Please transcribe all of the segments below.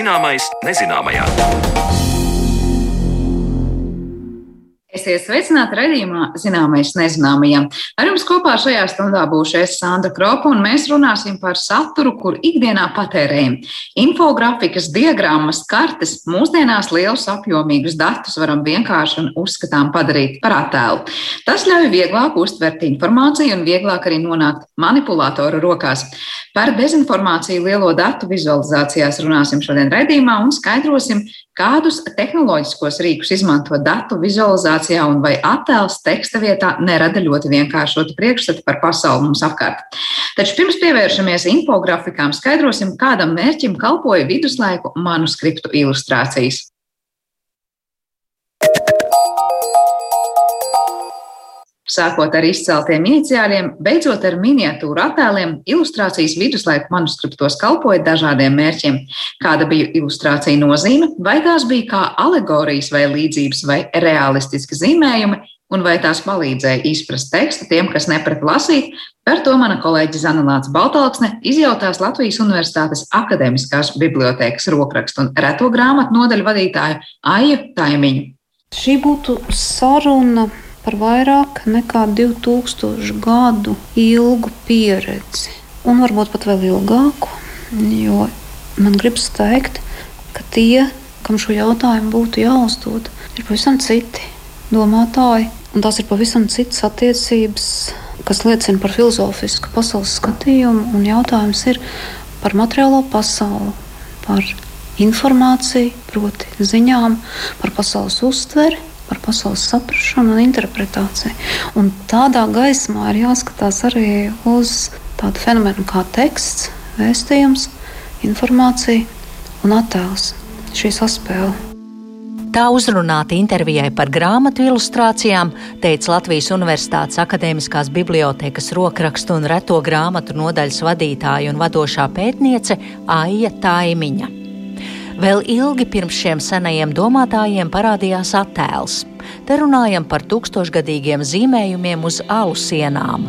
Zināmais nezināmajā. Esiet sveicināti redzējumā, zināmais nezināmajam. Ar jums kopā šajā stundā būšu es Sandra Kropa, un mēs runāsim par saturu, kur ikdienā patērējam. Infografikas, diagrammas, kartes, mūsdienās lielus apjomīgus datus varam vienkārši un uzskatām padarīt par attēlu. Tas ļauj vieglāk uztvert informāciju un vieglāk arī nonākt manipulātoru rokās. Par dezinformāciju lielo datu vizualizācijās runāsim šodien redzījumā un skaidrosim, Kādus tehnoloģiskos rīkus izmanto datu vizualizācijā un vai attēls teksta vietā nerada ļoti vienkāršotu priekšstatu par pasauli mums apkārt? Taču pirms pievēršamies infografikām, skaidrosim, kādam mērķim kalpoja viduslaiku manuskriptu ilustrācijas. Sākot ar izceltiem iniciāliem, beidzot ar miniatūru attēliem, ilustrācijas viduslaiku manuskriptos kalpoja dažādiem mērķiem. Kāda bija ilustrācija nozīme, vai tās bija kā alegorijas vai līdzības vai realistiski zīmējumi, un vai tās palīdzēja izprast tekstu tiem, kas neprat lasīt, par to mana kolēģe Zanelāts Baltalksne izjautās Latvijas Universitātes Akademiskās bibliotēkas rokrakstu un reto grāmatu nodaļu vadītāju Aiju Taimiņu. Šī būtu saruna par vairāk nekā 2000 gadu ilgu pieredzi, un varbūt pat vēl ilgāku. Jo man gribas teikt, ka tie, kam šo jautājumu būtu jāuzdod, ir pavisam citi domātāji, un tās ir pavisam citas attiecības, kas liecina par filozofisku pasaules skatījumu. Un jautājums ir par materiālo pasauli, par informāciju, proti, ziņām, par pasaules uztveri par pasaules saprāšanu un interpretāciju. Un tādā gaismā ir jāskatās arī uz tādu fenomenu kā teksts, vēstījums, informācija un attēls. Šī saspēle. Tā uzrunāta intervijai par grāmatu ilustrācijām teica Latvijas Universitātes Akademiskās bibliotekas rokrakstu un reto grāmatu nodaļas vadītāja un vadošā pētniece Aija Taimiņa. Vēl ilgi pirms šiem senajiem domātājiem parādījās attēls. Te runājam par tūkstošgadīgiem zīmējumiem uz alu sienām.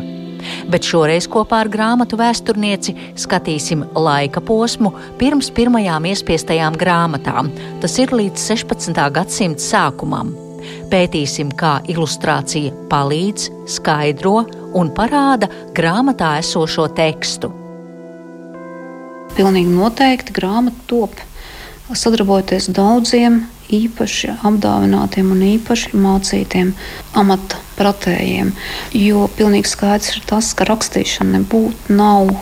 Bet šoreiz kopā ar grāmatu vēsturnieci skatīsim laika posmu pirms pirmajām iespiestajām grāmatām. Tas ir līdz 16. gadsimta sākumam. Pētīsim, kā ilustrācija palīdz, skaidro un parāda grāmatā esošo tekstu. Pilnīgi noteikti grāmata top sadarbojoties daudziem īpaši apdāvinātiem un īpaši mācītiem amata pratējiem. Jo pilnīgi skaidrs ir tas, ka rakstīšana nebūtu nav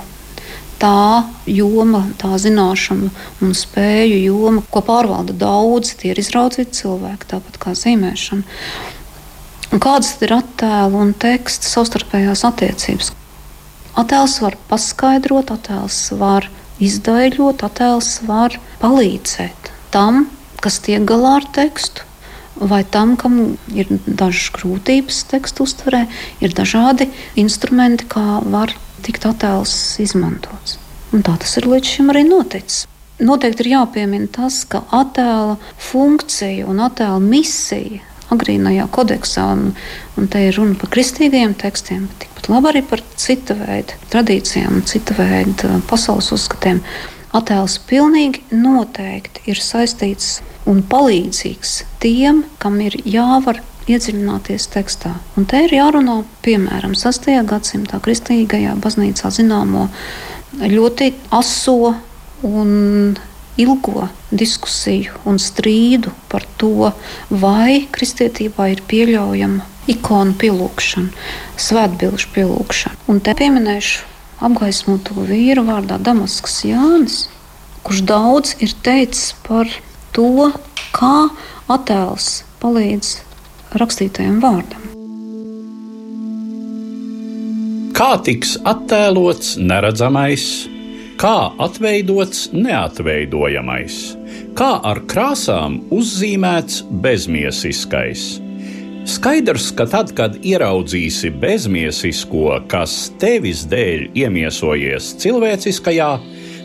tā joma, tā zināšana un spēju joma, ko pārvalda daudzi. Tie ir izraudzīti cilvēki, tāpat kā zīmēšana. Un kādas ir attēlu un teksta savstarpējās attiecības? Attēls var paskaidrot, attēls var izdaļot, attēls var palīdzēt tam, kas tiek galā ar tekstu. Vai tam, kam ir dažas grūtības tekstu uztverē, ir dažādi instrumenti, kā var tikt attēls izmantots. Un tā tas ir līdz šim arī noticis. Noteikti ir jāpiemina tas, ka attēla funkcija un attēla misija agrīnajā kodeksā, un, un te ir runa par kristīgiem tekstiem, bet tikpat labi arī par cita veida tradīcijām, cita veida pasaules uzskatiem. Attēls pilnīgi noteikti ir saistīts un palīdzīgs tiem, kam ir jāvar iedziļināties tekstā. Un te ir jārunā, piemēram, 6. gadsimtā kristīgajā baznīcā zināmo ļoti aso un ilgo diskusiju un strīdu par to, vai kristietībā ir pieļaujama ikonu pielūgšana, svētbilžu pielūgšana. Un te pieminēšu apgaismoto vīru vārdā Damaskas Jānis, kurš daudz ir teicis par to, kā attēls palīdz rakstītajam vārdam. Kā tiks attēlots neredzamais, kā atveidots neatveidojamais, kā ar krāsām uzzīmēts bezmiesiskais Skaidrs, ka tad, kad ieraudzīsi bezmiesisko, kas tevis dēļ iemiesojies cilvēciskajā,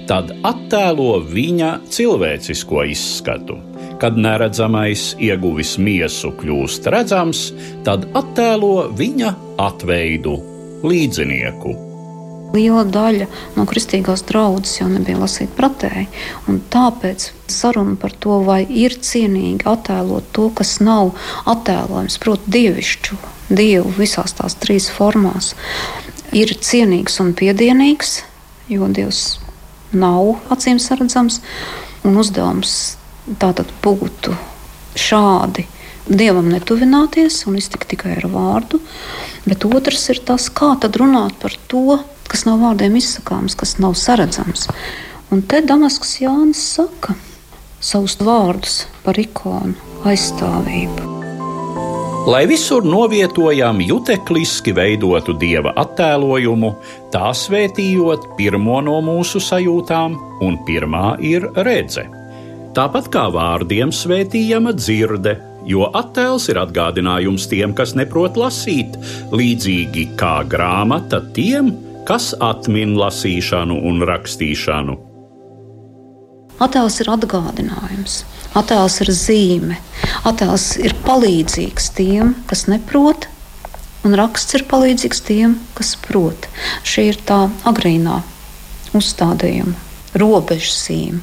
tad attēlo viņa cilvēcisko izskatu. Kad neredzamais ieguvis miesu kļūst redzams, tad attēlo viņa atveidu līdzinieku. Liela daļa no kristīgās draudzes jau nebija lasīta pretēji. Tāpēc saruna par to, vai ir cienīgi attēlot to, kas nav attēlojams, proti, dievišķu, dievu visās tās trīs formās, ir cienīgs un piedienīgs, jo dievs nav acīm redzams. Un uzdevums tātad būtu šādi dievam netuvināties un iztikt tikai ar vārdu, bet otrs ir tas, kā tad runāt par to, kas nav vārdiem izsakāms, kas nav saredzams. Un te Damaskas Jānis saka savus vārdus par ikonu aizstāvību. Lai visur novietojam jutekliski veidotu dieva attēlojumu, tā svētījot pirmo no mūsu sajūtām, un pirmā ir redzes. Tāpat kā vārdiem svētījama dzirde, jo attēls ir atgādinājums tiem, kas neprot lasīt, līdzīgi kā grāmata tiem, kas atmin lasīšanu un rakstīšanu. Attēls ir atgādinājums, attēls ir zīme, attēls ir palīdzīgs tiem, kas neprot, un raksts ir palīdzīgs tiem, kas prot. Šī ir tā agrīnā uzstādījuma robežsīm.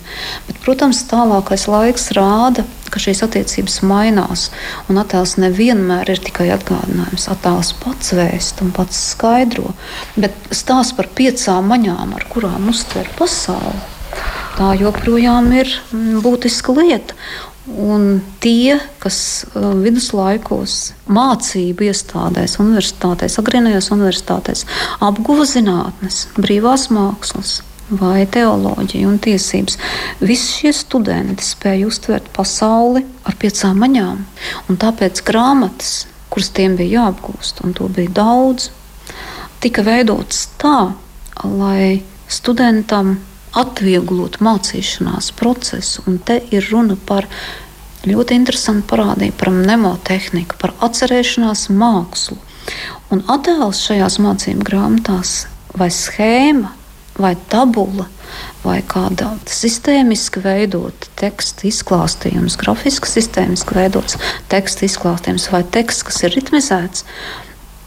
Bet, protams, tālākais laiks rāda, ka šīs attiecības mainās. Un attēls nevienmēr ir tikai atgādinājums. Attēls pats vēst un pats skaidro, bet stāsts par piecām maņām, ar kurām uztver pasauli. Tā joprojām ir mm, būtiska lieta. Un tie, kas uh, viduslaikos mācību iestādēs, universitātēs, agrīnajās universitātēs apguva zinātnes, brīvās mākslas, vai teoloģija un tiesības. Visi šie studenti spēja uztvert pasauli ar piecām maņām, un tāpēc grāmatas, kuras tiem bija jāapgūst, un to bija daudz, tika veidotas tā, lai studentam atvieglotu mācīšanās procesu, un te ir runa par ļoti interesantu parādību, par mnemotehniku, par atcerēšanās mākslu. Un attēls šajās mācību grāmatās vai schēma vai tabula, vai kāda sistēmiski veidota teksta izklāstījums, grafiski sistēmiski veidots teksta izklāstījums vai teksts, kas ir ritmizēts,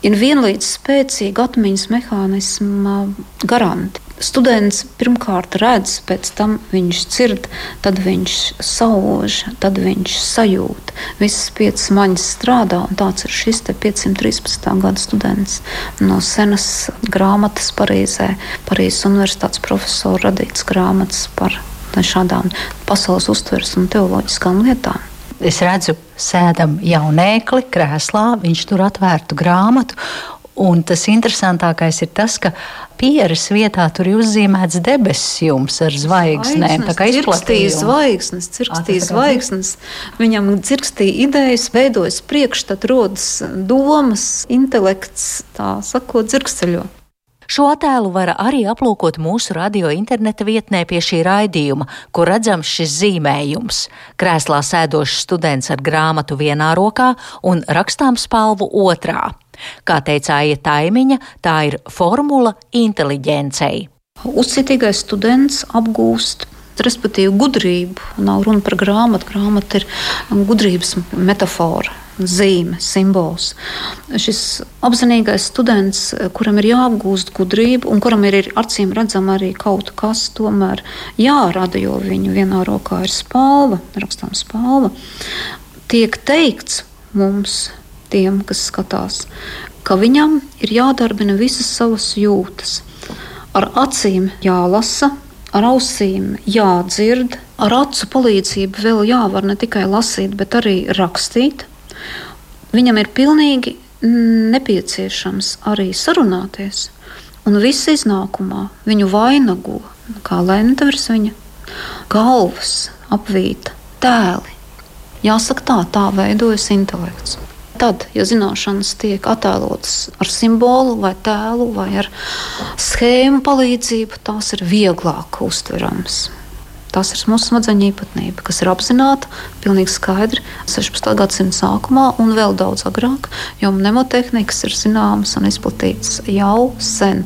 ir vienlīdz spēcīga atmiņas mehānisma garanti. Students pirmkārt redz, pēc tam viņš dzird, tad viņš sauž, tad viņš sajūt. Visas piecas maņas strādā, un tāds ir šis 513. gada students no senas grāmatas Parīzē, Parīzes Universitātes profesora radītas grāmatas par šādām pasaules uztveres un teoloģiskām lietām. Es redzu, sēdam jaunēkli krēslā, viņš tur atvērtu grāmatu, Un tas interesantākais ir tas, ka pieres vietā tur ir uzzīmēts debesis jums ar zvaigznēm. Tā kā izplatīja zvaigznes, cirkstīja zvaigznes. Viņam dzirkstīja idejas, veidojas priekšstat, rodas domas, intelekts, tā sakot, dzirksteļo. Šo attēlu var arī aplūkot mūsu radio interneta vietnē pie šī raidījuma, kur redzams šis zīmējums. Krēslā sēdošs students ar grāmatu vienā rokā un rakstām spalvu otrā. Kā teica Aija Taimiņa, tā ir formula inteliģencei. Uzcitīgais students apgūst respektīvi gudrību. Nav runa par grāmatu, grāmata ir gudrības metāfora zīme, simbols. Šis apzinīgais students, kuram ir jāapgūst gudrība, un kuram ir, ir acīm redzama arī kaut kas tomēr jārada, jo viņu vienā rokā ir spalva, rakstām spalva, tiek teikts mums, tiem, kas skatās, ka viņam ir jādarbina visas savas jūtas. Ar acīm jālasa, ar ausīm jādzird, ar acu palīdzību vēl jāvar ne tikai lasīt, bet arī rakstīt. Viņam ir pilnīgi nepieciešams arī sarunāties, un viss iznākumā viņu vainago, kā lenta virs viņa galvas, apvīta tēli. Jāsaka, tā, tā veidojas intelekts. Tad, ja zināšanas tiek attēlotas ar simbolu, vai tēlu, vai ar schēmu palīdzību, tās ir vieglāk uztveramas. Tas ir mūsu smadzeņu īpatnība, kas ir apzināta, pilnīgi skaidri 16. gadsimta sākumā un vēl daudz agrāk, jo mnemotehnikas ir zināmas un izplatītas jau sen.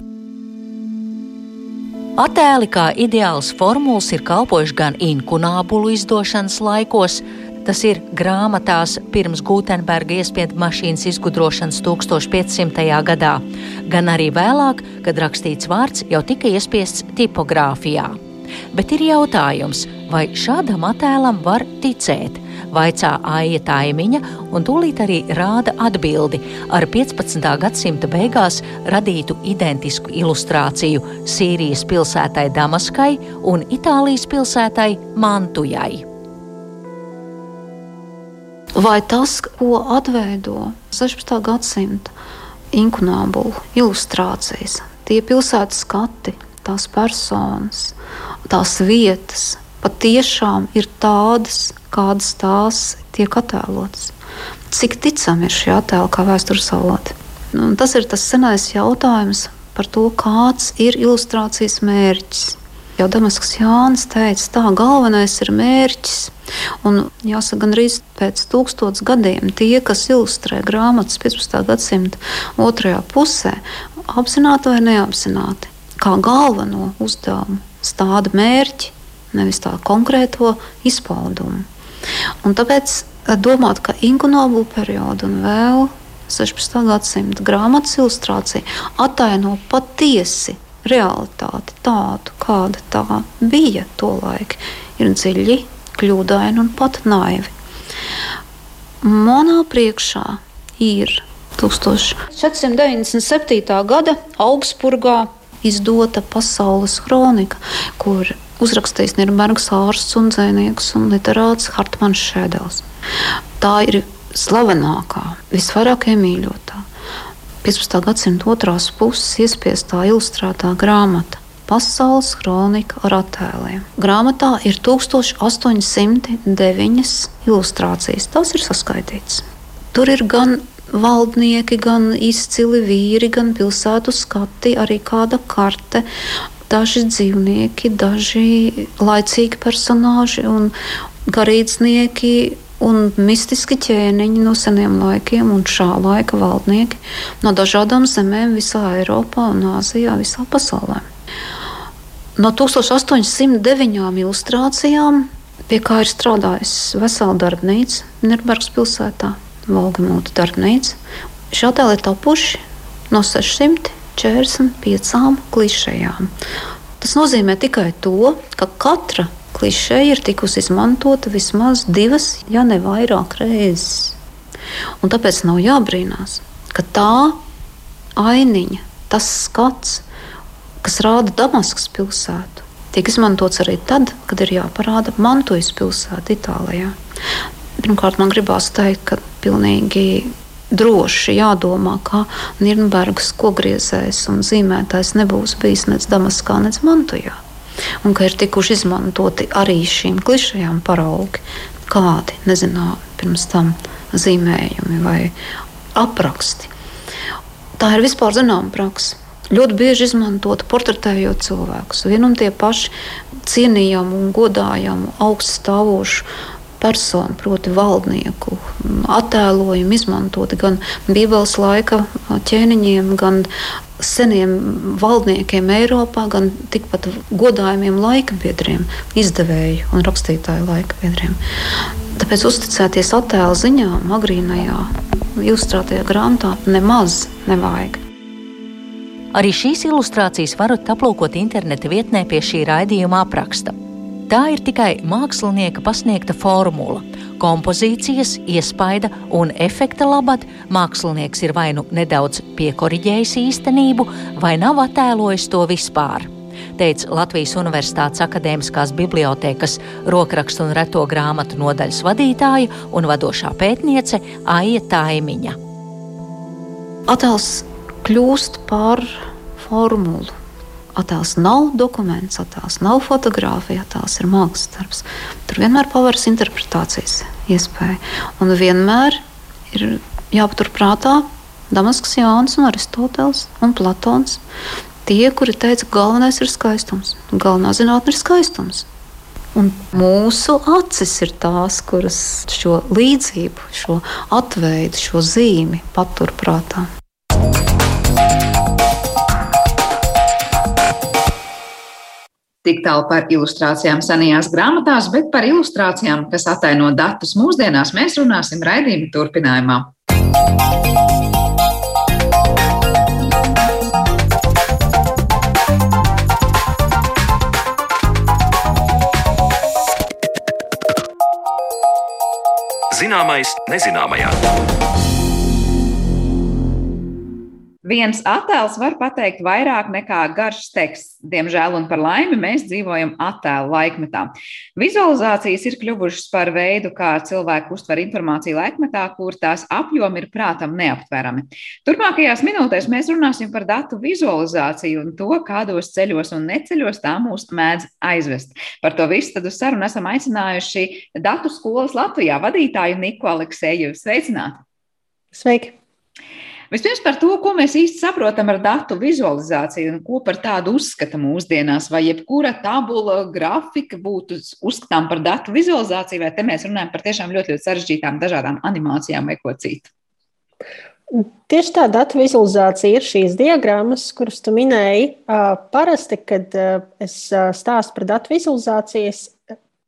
Attēli kā ideāls formulas ir kalpojuši gan inkunābulu izdošanas laikos, Tas ir grāmatās pirms Gutenberga iespiedu mašīnas izgudrošanas 1500. gadā, gan arī vēlāk, kad rakstīts vārds jau tika iespiests tipogrāfijā. Bet ir jautājums, vai šādam attēlam var ticēt? Vaicā Aija Taimiņa, un tūlīt arī rāda atbildi ar 15. gadsimta beigās radītu identisku ilustrāciju Sīrijas pilsētai Damaskai un Itālijas pilsētai Mantujai. Vai tas, ko atveido 16. gadsimta inkunābulu ilustrācijas, tie pilsētas skati, tās personas, tās vietas, patiešām ir tādas, kādas tās tiek attēlotas. Cik ticami ir šie attēli kā vēstures avoti? Nu, tas ir tas senais jautājums par to, kāds ir ilustrācijas mērķis. Jau Damaskas Jānis teica, tā galvenais ir mērķis. Un jāsaka, gan arī pēc tūkstotis gadiem tie, kas ilustrē grāmatas 15. gadsimta otrajā pusē, apzināti vai neapzināti, kā galveno uzdevumu stāda mērķi, nevis tā konkrēto izpaudumu. Un tāpēc eh, domāt, ka inkunābulu periodu un vēl 16. gadsimta grāmatas ilustrācija ataino patiesi realitāti tādu, kāda tā bija tolaik, ir dziļi, kļūdaini un pat naivi. Manā priekšā ir 1497. gada Augsburgā izdota pasaules kronika, kur uzrakstījis Nīderlandes ārsts un dzinieks un literāts Hartmans Šēdels. Tā ir slavenākā, visvairāk iemīļotā, 15. gadsimta otrās puses iespiestā ilustrētā grāmata. Pasaules kronika ar attēliem. Grāmatā ir 1809 ilustrācijas. Tas ir saskaitīts. Tur ir gan valdnieki, gan izcili vīri, gan pilsētu skati, arī kāda karte, daži dzīvnieki, daži laicīgi personāži un garīdznieki. Un mistiski ķēniņi no seniem laikiem un šā laika valdnieki no dažādām zemēm visā Eiropā un Āzijā, visā pasaulē. No 1809 ilustrācijām, pie kā ir strādājis vesela darbnīca Nīderlandes pilsētā, Volgamūta darbnīca, šie attēli ir tapuši no 600 45 klišejām. Tas nozīmē tikai to, ka katra klišeja ir tikusi izmantota vismaz divas, ja ne vairāk reizes. Un tāpēc nav jābrīnās, ka tā ainiņa, tas skats, kas rāda Damaskas pilsētu, tiek izmantots arī tad, kad ir jāparāda Mantujas pilsēta Itālijā. Pirmkārt, man gribās teikt, ka pilnīgi droši jādomā, ka Nīderlandes kogriezējs un zīmētājs nebūs bijis nec Damaskā, nec Mantujā. Un ka ir tikuši izmantoti arī šīm klišajām paraugi, kādi nezināmi pirms tam zīmējumi vai apraksti. Tā ir vispār zināma praksa. Ļoti bieži izmantot portretējot cilvēkus. Vienu un tie paši cienījamu un godājamu augstu stāvošu personu, proti, valdnieku attēlojumu izmantoti gan Bībeles laika ķēniņiem, gan seniem valdniekiem Eiropā, gan tikpat godājumiem laika biedriem, izdevēju un rakstītāju laika biedriem. Tāpēc uzticēties attēlu ziņām agrīnajā ilustrētajā grāmatā nemaz nevajag. Arī šīs ilustrācijas varat aplūkot interneta vietnē pie šī raidījuma apraksta. Tā ir tikai mākslinieka pasniegta formula. Kompozīcijas, iespaida un efekta labad mākslinieks ir vai nu nedaudz piekoriģējis īstenību, vai nav attēlojis to vispār. Teica Latvijas Universitātes Akadēmiskās bibliotēkas rokrakstu un reto grāmatu nodaļas vadītāja un vadošā pētniece Aija Taimiņa. Attēls kļūst par formulu attēls nav dokuments, attēls nav fotografija, attēls ir mākslas darbs. Tur vienmēr paveras interpretācijas iespēja. Un vienmēr ir jāpaturprātā Damaskas Jānis un Aristoteles un Platons. Tie, kuri teica, ka galvenais ir skaistums, galvenā zinātne ir skaistums. Un mūsu acis ir tās, kuras šo līdzību, šo atveidu, šo zīmi paturprātā. Tik tālu par ilustrācijām senajās grāmatās, bet par ilustrācijām, kas ataino datus mūsdienās, mēs runāsim raidījuma turpinājumā. Zināmais nezināmajā. Viens attēls var pateikt vairāk nekā garš teksts. Diemžēl un par laimi mēs dzīvojam attēlu laikmetā. Vizualizācijas ir kļuvušas par veidu, kā cilvēki uztver informāciju laikmetā, kur tās apjomi ir prātam neaptverami. Turpmākajās minūtēs mēs runāsim par datu vizualizāciju un to, kādos ceļos un neceļos tā mūs mēdz aizvest. Par to visu tad uz sarunu esam aicinājuši datu skolas Latvijā vadītāju Niku Aleksēju. Sveicināti! Sveiki! Vispirms par to, ko mēs īsti saprotam ar datu vizualizāciju un ko par tādu uzskata mūsdienās, vai jebkura tabula, grafika būtu uzskatām par datu vizualizāciju, vai te mēs runājam par tiešām ļoti, ļoti sarežģītām dažādām animācijām vai ko citu. Tieši tā datu vizualizācija ir šīs diagrammas, kuras tu minēji. Parasti, kad es stāstu par datu vizualizācijas,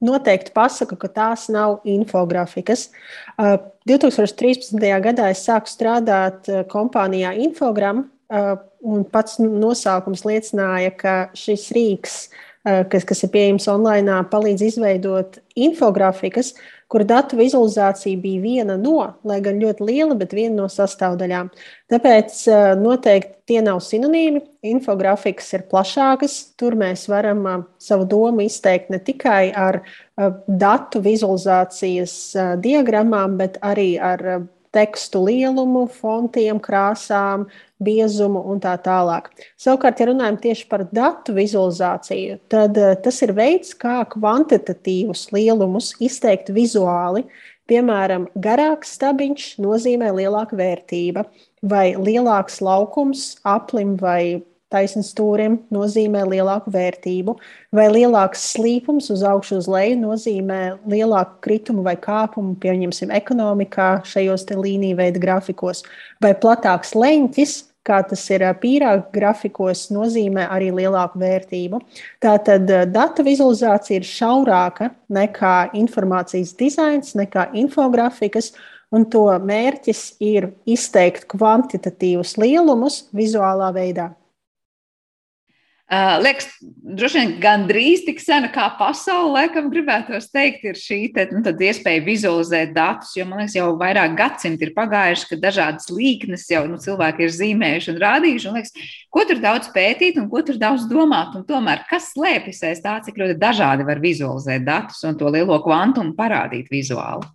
noteikti pasaku, ka tās nav infografikas. 2013. gadā es sāku strādāt kompānijā Infogram, un pats nosaukums liecināja, ka šis rīks, kas, kas ir pieejams online, palīdz izveidot infografikas, kur datu vizualizācija bija viena no, lai gan ļoti liela, bet viena no sastāvdaļām. Tāpēc noteikti tie nav sinonīmi. Infografikas ir plašākas. Tur mēs varam savu domu izteikt ne tikai ar datu vizualizācijas diagrammām, bet arī ar tekstu lielumu, fontiem, krāsām, biezumu un tā tālāk. Savukārt, ja runājam tieši par datu vizualizāciju, tad eh, tas ir veids, kā kvantitatīvus lielumus izteikt vizuāli. Piemēram, garāks stabiņš nozīmē lielāka vērtība, vai lielāks laukums aplim vai taisnam stūrim nozīmē lielāku vērtību, vai lielāks slīpums uz augšu, uz leju nozīmē lielāku kritumu vai kāpumu, pieņemsim, ekonomikā, šajos līniju veida grafikos, vai platāks leņķis. Kā tas ir pīrāga grafikos, nozīmē arī lielāku vērtību. Tātad datu vizualizācija ir šaurāka nekā informācijas dizains, nekā infografikas, un to mērķis ir izteikt kvantitatīvus lielumus vizuālā veidā. Uh, liekas, droši vien gandrīz tik sena kā pasaule, laikam, gribētos teikt, ir šī te, nu, iespēja vizualizēt datus. Jo man liekas, jau vairāk gadsimti ir pagājuši, kad dažādas līknes jau nu, cilvēki ir zīmējuši un rādījuši. Un liekas, ko tur daudz pētīt un ko tur daudz domāt. Un tomēr, kas slēpjas aiz tā, cik ļoti dažādi var vizualizēt datus un to lielo kvantumu parādīt vizuāli?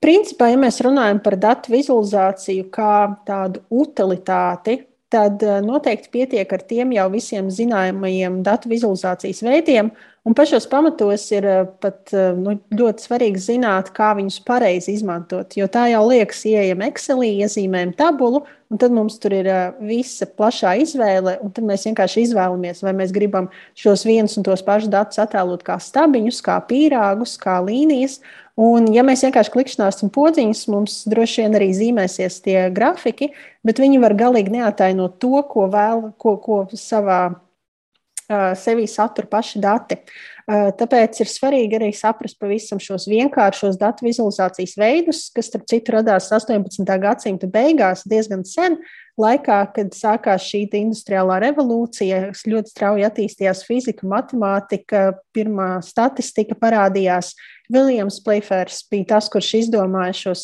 Principā, ja mēs runājam par datu vizualizāciju kā tādu utilitāti, tad eh, noteikti pietiek ar tiem jau visiem zināmajiem datu vizualizācijas veidiem. Un pašos pamatos ir eh, pat eh, nu, ļoti svarīgi zināt, kā viņus pareizi izmantot. Jo tā jau liekas, ieejam Excelī, iezīmējam tabulu, un tad mums tur ir visa plašā izvēle. Tad mēs vienkārši izvēlamies, vai mēs gribam šos vienus un tos pašus datus attēlot kā stabiņus, kā pīrāgus, kā līnijas. Un, ja mēs vienkārši klikšķināsim podziņus, mums droši vien arī zīmēsies tie grafiki, bet viņi var galīgi neatainot to, ko vēl, ko, ko savā uh, sevī satur paši dati. Uh, tāpēc ir svarīgi arī saprast pavisam šos vienkāršos datu vizualizācijas veidus, kas, starp citu, radās 18. gadsimta beigās diezgan sen, laikā, kad sākās šī industriālā revolūcija, ļoti strauji attīstījās fizika, matemātika, pirmā statistika parādījās. Viljams Pleifers bija tas, kurš izdomāja šos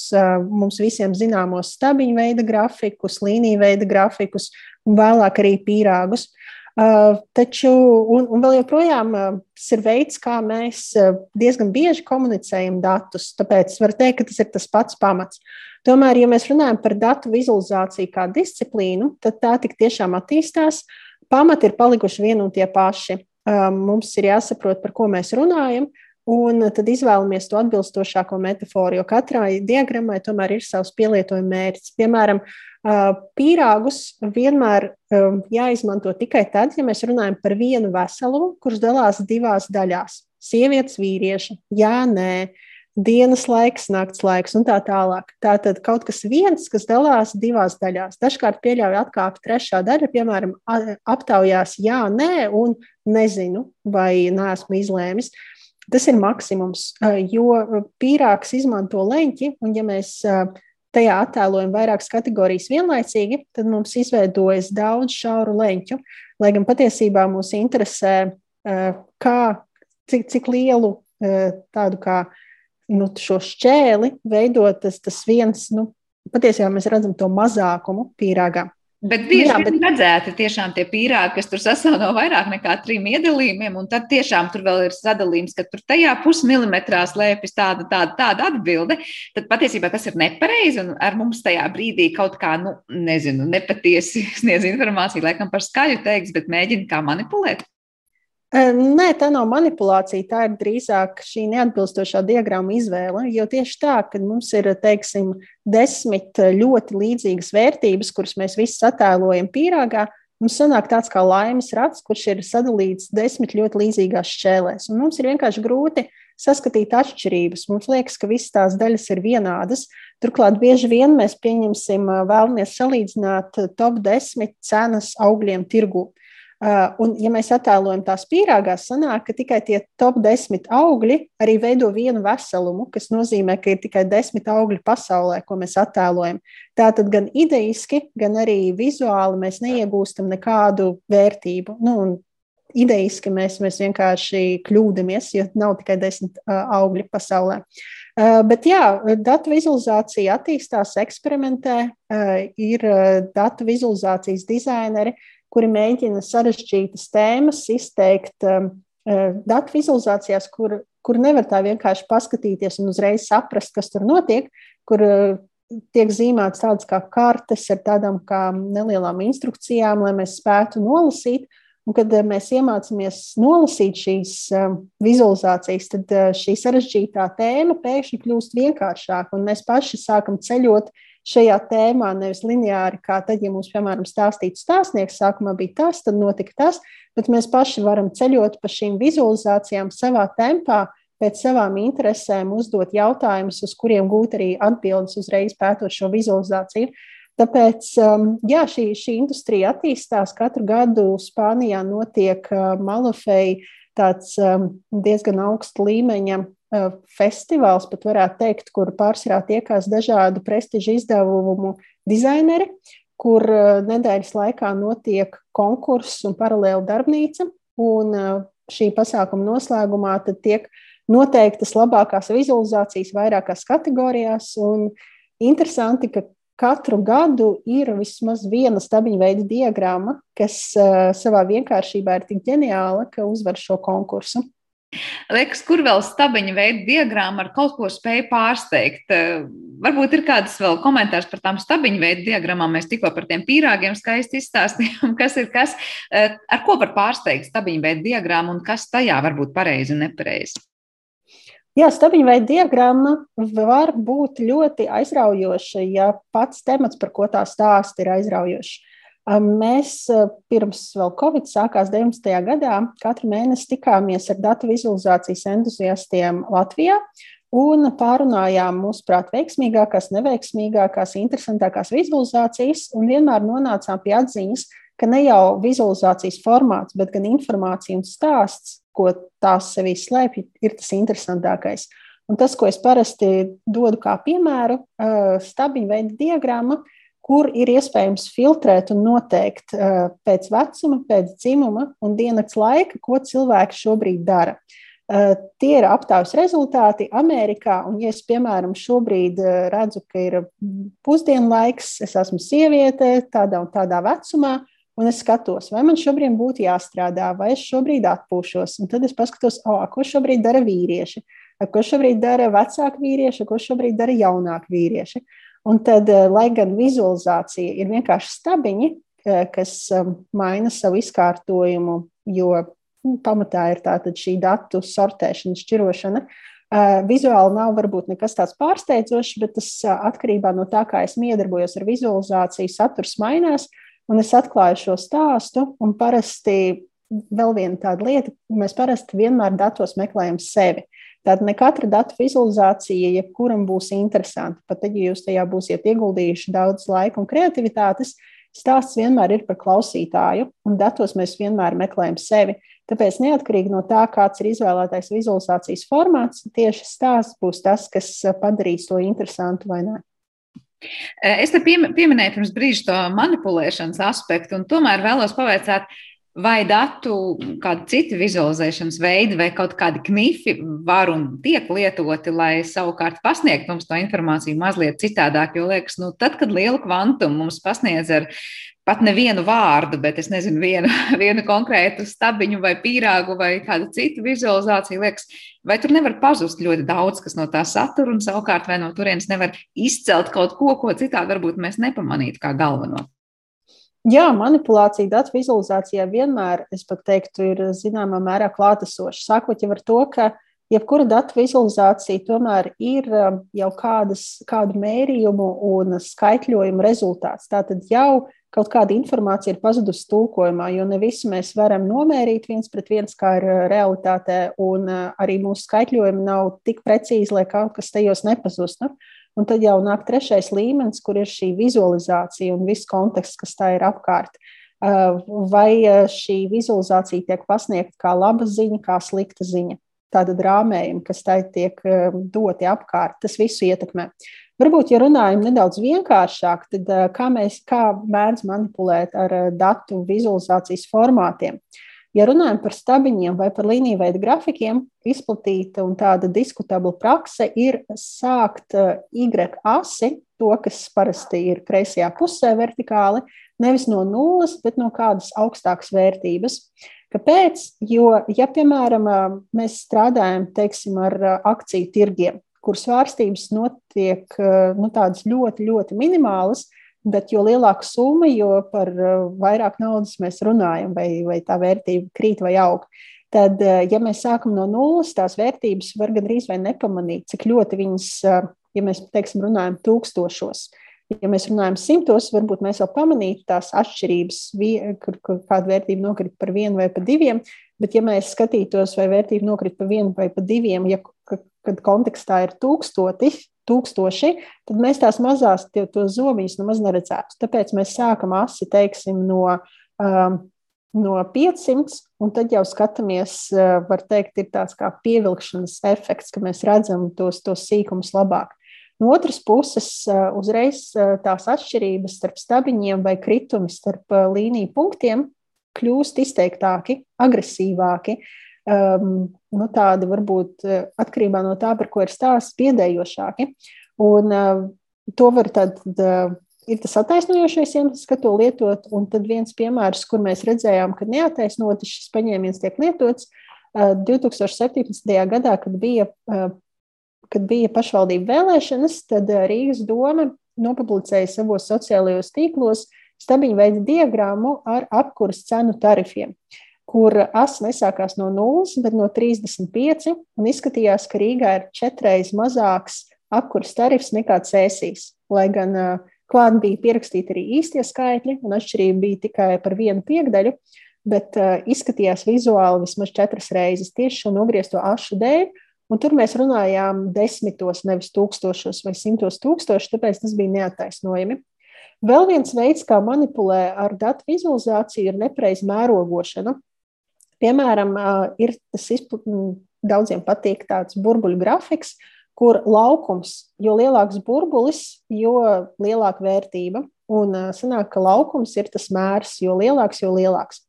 mums visiem zināmos stabiņu veida grafikus, līniju veida grafikus un vēlāk arī pīrāgus. Taču, un, un vēl joprojām ir veids, kā mēs diezgan bieži komunicējam datus. Tāpēc var teikt, ka tas ir tas pats pamats. Tomēr, ja mēs runājam par datu vizualizāciju kā disciplīnu, tad tā tik tiešām attīstās. Pamati ir palikuši vieni un tie paši. Mums ir jāsaprot, par ko mēs runājam, Un tad izvēlamies to atbilstošāko metaforu, jo katrai diagrammai tomēr ir savs pielietojuma mērķis. Piemēram, pīrāgus vienmēr jāizmanto tikai tad, ja mēs runājam par vienu veselumu, kurš dalās divās daļās - sievietes, vīrieši, jā, nē, dienas laiks, nakts laiks un tā tālāk. Tā tad kaut kas viens, kas dalās divās daļās. Dažkārt pieļauj atkāpi trešā daļa, piemēram, aptaujās jā, nē, un nezinu, vai neesmu izlēmis. Tas ir maksimums, jo pīrāgs izmanto leņķi, un ja mēs tajā attēlojam vairākas kategorijas vienlaicīgi, tad mums izveidojas daudz šauru leņķu. Lai gan patiesībā mūs interesē, kā, cik, cik lielu tādu kā nu, šo šķēli veidot tas, tas viens, nu, patiesībā mēs redzam to mazākumu pīrāgā. Bet bieži vien bet... redzēti tiešām tie pīrāgi, kas tur sastāv no vairāk nekā trim iedalījumiem, un tad tiešām tur vēl ir sadalījums, ka tur tajā pusmilimetrā slēpjas tāda, tāda, tāda atbilde. Tad patiesībā tas ir nepareizi, un ar mums tajā brīdī kaut kā, nu, nezinu, nepatiesi sniedz informāciju, laikam par skaļu teiks, bet mēģina kā manipulēt. Nē, tā nav manipulācija. Tā ir drīzāk šī neatbilstošā diagramma izvēle. Jo tieši tā, kad mums ir teiksim, desmit ļoti līdzīgas vērtības, kuras mēs visas attēlojam pīrāgā, mums sanāk tāds kā laimes rats, kurš ir sadalīts desmit ļoti līdzīgās šķēlēs. Un mums ir vienkārši grūti saskatīt atšķirības. Mums liekas, ka visas tās daļas ir vienādas. Turklāt bieži vien mēs pieņemsim, vēlamies salīdzināt top 10 cenas augļiem tirgū. Un, ja mēs attēlojam tās pīrāgās, sanāk, ka tikai tie top 10 augļi arī veido vienu veselumu, kas nozīmē, ka ir tikai 10 augļi pasaulē, ko mēs attēlojam. Tātad gan idejiski, gan arī vizuāli mēs neiegūstam nekādu vērtību. Nu, idejiski mēs, mēs vienkārši kļūdāmies, jo nav tikai 10 uh, augļi pasaulē. Bet jā, datu vizualizācija attīstās, eksperimentē, ir datu vizualizācijas dizaineri, kuri mēģina sarežģītas tēmas izteikt um, uh, datu vizualizācijās, kur, kur nevar tā vienkārši paskatīties un uzreiz saprast, kas tur notiek, kur uh, tiek zīmētas tādas kā kartes ar tādām kā nelielām instrukcijām, lai mēs spētu nolasīt. Un, kad uh, mēs iemācāmies nolasīt šīs um, vizualizācijas, tad šī sarežģītā tēma pēkšņi kļūst vienkāršāka, un mēs paši sākam ceļot uh, šajā tēmā, nevis lineāri, kā tad, ja mums, piemēram, stāstītu stāstnieks, sākumā bija tas, tad notika tas, bet mēs paši varam ceļot pa šīm vizualizācijām savā tempā, pēc savām interesēm, uzdot jautājumus, uz kuriem gūt arī atbildes uzreiz pētot šo vizualizāciju. Tāpēc um, jā, šī, šī industrija attīstās. Katru gadu Spānijā notiek uh, malafei tāds um, diezgan augsta līmeņa festivāls, pat varētu teikt, kur pārsvarā tiekās dažādu prestižu izdevumu dizaineri, kur eh, nedēļas laikā notiek konkurss un paralēli darbnīca. Un eh, šī pasākuma noslēgumā tiek noteiktas labākās vizualizācijas vairākās kategorijās. Un interesanti, ka katru gadu ir vismaz viena stabiņa veida diagramma, kas savā vienkāršībā ir tik ģeniāla, ka uzvar šo konkursu. Liekas, kur vēl stabiņa veida diagramma ar kaut ko spēju pārsteigt. Eh, varbūt ir kāds vēl komentārs par tām stabiņa veida diagrammām. Mēs tikko par tiem pīrāgiem skaisti izstāstījām, kas ir kas. Eh, ar ko var pārsteigt stabiņa veida diagrammu un kas tajā var būt pareizi un nepareizi? Jā, stabiņa veida diagramma var būt ļoti aizraujoša, ja pats temats, par ko tā stāsta, ir aizraujošs. Mēs pirms vēl Covid sākās 19. gadā katru mēnesi tikāmies ar datu vizualizācijas entuziastiem Latvijā un pārunājām mūsuprāt veiksmīgākās, neveiksmīgākās, interesantākās vizualizācijas un vienmēr nonācām pie atziņas, ka ne jau vizualizācijas formāts, bet gan informācija un stāsts, ko tās sevī slēpj, ir tas interesantākais. Un tas, ko es parasti dodu kā piemēru, stabiņu veida diagramma, kur ir iespējams filtrēt un noteikt pēc vecuma, pēc dzimuma un diennakts laika, ko cilvēki šobrīd dara. Tie ir aptaujas rezultāti Amerikā. Un, ja es, piemēram, šobrīd redzu, ka ir pusdienlaiks, es esmu sieviete tādā un tādā vecumā, un es skatos, vai man šobrīd būtu jāstrādā, vai es šobrīd atpūšos. Un tad es paskatos, oh, ko šobrīd dara vīrieši, ko šobrīd dara vecāki vīrieši, ko šobrīd dara jaunāki vīrieši. Un tad, eh, lai gan vizualizācija ir vienkārši stabiņi, eh, kas um, maina savu izkārtojumu, jo nu, pamatā ir šī datu sortēšana, šķirošana. Uh, vizuāli nav varbūt nekas tāds pārsteidzošs, bet tas uh, atkarībā no tā, kā es iedarbojos ar vizualizāciju, saturs mainās. Un es atklāju šo stāstu, parasti vēl viena tāda lieta, mēs parasti vienmēr datos meklējam sevi. Tātad ne katra datu vizualizācija, jebkuram būs interesanta. Pat tad, ja jūs tajā būsiet ieguldījuši daudz laika un kreativitātes, stāsts vienmēr ir par klausītāju, un datos mēs vienmēr meklējam sevi. Tāpēc, neatkarīgi no tā, kāds ir izvēlētais vizualizācijas formāts, tieši stāsts būs tas, kas padarīs to interesantu vai nē. Es te pieminēju pirms brīža to manipulēšanas aspektu, un tomēr vēlos pavaicāt, vai datu kādi citi vizualizēšanas veidi vai kaut kādi knifi var un tiek lietoti, lai savukārt pasniegtu mums to informāciju mazliet citādāk. Jo liekas, nu, tad, kad lielu kvantumu mums pasniedz ar pat nevienu vārdu, bet es nezinu, vienu, vienu konkrētu stabiņu vai pīrāgu vai kādu citu vizualizāciju, liekas, vai tur nevar pazust ļoti daudz, kas no tā satura, un savukārt vai no turienes nevar izcelt kaut ko, ko citādi varbūt mēs nepamanītu kā galveno. Jā, manipulācija datu vizualizācijā vienmēr, es pat teiktu, ir zināmā mērā klātesoša. Sākot jau ar to, ka jebkura datu vizualizācija tomēr ir um, jau kādas, kādu mērījumu un skaitļojumu rezultāts. Tātad jau kaut kāda informācija ir pazudusi tulkojumā, jo ne visu mēs varam nomērīt viens pret viens, kā ir uh, realitātē, un uh, arī mūsu skaitļojumi nav tik precīzi, lai kaut kas tajos nepazustu. Un tad jau nāk trešais līmenis, kur ir šī vizualizācija un viss konteksts, kas tā ir apkārt. Uh, vai uh, šī vizualizācija tiek pasniegta kā laba ziņa, kā slikta ziņa. Tāda rāmējuma, kas tai tiek um, doti apkārt, tas visu ietekmē. Varbūt, ja runājam nedaudz vienkāršāk, tad uh, kā mēs kā mēdz manipulēt ar datu vizualizācijas formātiem? Uh, Ja runājam par stabiņiem vai par līniju veidu grafikiem, izplatīta un tāda diskutabla prakse ir sākt eh, Y asi, to, kas parasti ir kreisajā pusē vertikāli, nevis no nulles, bet no kādas augstākas vērtības. Kāpēc? Jo, ja, piemēram, eh, mēs strādājam teiksim, ar eh, akciju tirgiem, kur svārstības notiek nu, tādas ļoti, ļoti minimālas, Bet jo lielāka summa, jo par uh, vairāk naudas mēs runājam, vai, vai tā vērtība krīt vai aug. Tad, uh, ja mēs sākam no nulles, tās vērtības var gandrīz vai nepamanīt, cik ļoti viņas, uh, ja mēs teiksim, runājam tūkstošos. Ja mēs runājam simtos, varbūt mēs vēl pamanītu tās atšķirības, kur, kur kāda vērtība nokrita par vienu vai par diviem. Bet, ja mēs skatītos, vai vērtība nokrita par vienu vai par diviem, ja, kad kontekstā ir tūkstoti, tūkstoši, tad mēs tās mazās zobiņus nemaz neredzētu. Tāpēc mēs sākam asi, teiksim, no, um, no 500, un tad jau skatāmies, uh, var teikt, ir tāds kā pievilkšanas efekts, ka mēs redzam tos, tos sīkumus labāk. No otras puses, uh, uzreiz uh, tās atšķirības starp stabiņiem vai kritumi starp uh, līniju punktiem kļūst izteiktāki, agresīvāki. Um, nu, tādi varbūt eh, atkarībā no tā, par ko ir stāsts, piedējošāki. Un uh, to var tad. Uh, ir tas attaisnojošais iemesls, ka to lietot. Un tad viens piemērs, kur mēs redzējām, ka neataisnoti šis paņēmiens tiek lietots, 2017. gadā, kad bija, kad bija pašvaldību vēlēšanas, tad Rīgas doma nopublicēja savos sociālajos tīklos stabiņu veidu diagrammu ar apkuras cenu tarifiem kur asa nesākās no 0, bet no 35, un izskatījās, ka Rīgā ir četreiz mazāks apkurss tarifs nekā cēsīs. Lai gan klāt bija pierakstīti arī īstie skaitļi, un atšķirība bija tikai par vienu piekdaļu, bet izskatījās vizuāli vismaz četras reizes tieši šo nogriezto ašu dēļ. Un tur mēs runājām desmitos, nevis tūkstošos vai simtos tūkstošus, tāpēc tas bija neattaisnojami. Vēl viens veids, kā manipulē ar datu vizualizāciju, ir nepareiza mērogošana. Piemēram, ir tas daudziem patīk tāds burbuļu grafiks, kur laukums, jo lielāks burbulis, jo lielāka vērtība. Un sanāk, ka laukums ir tas mērs, jo lielāks, jo lielāks.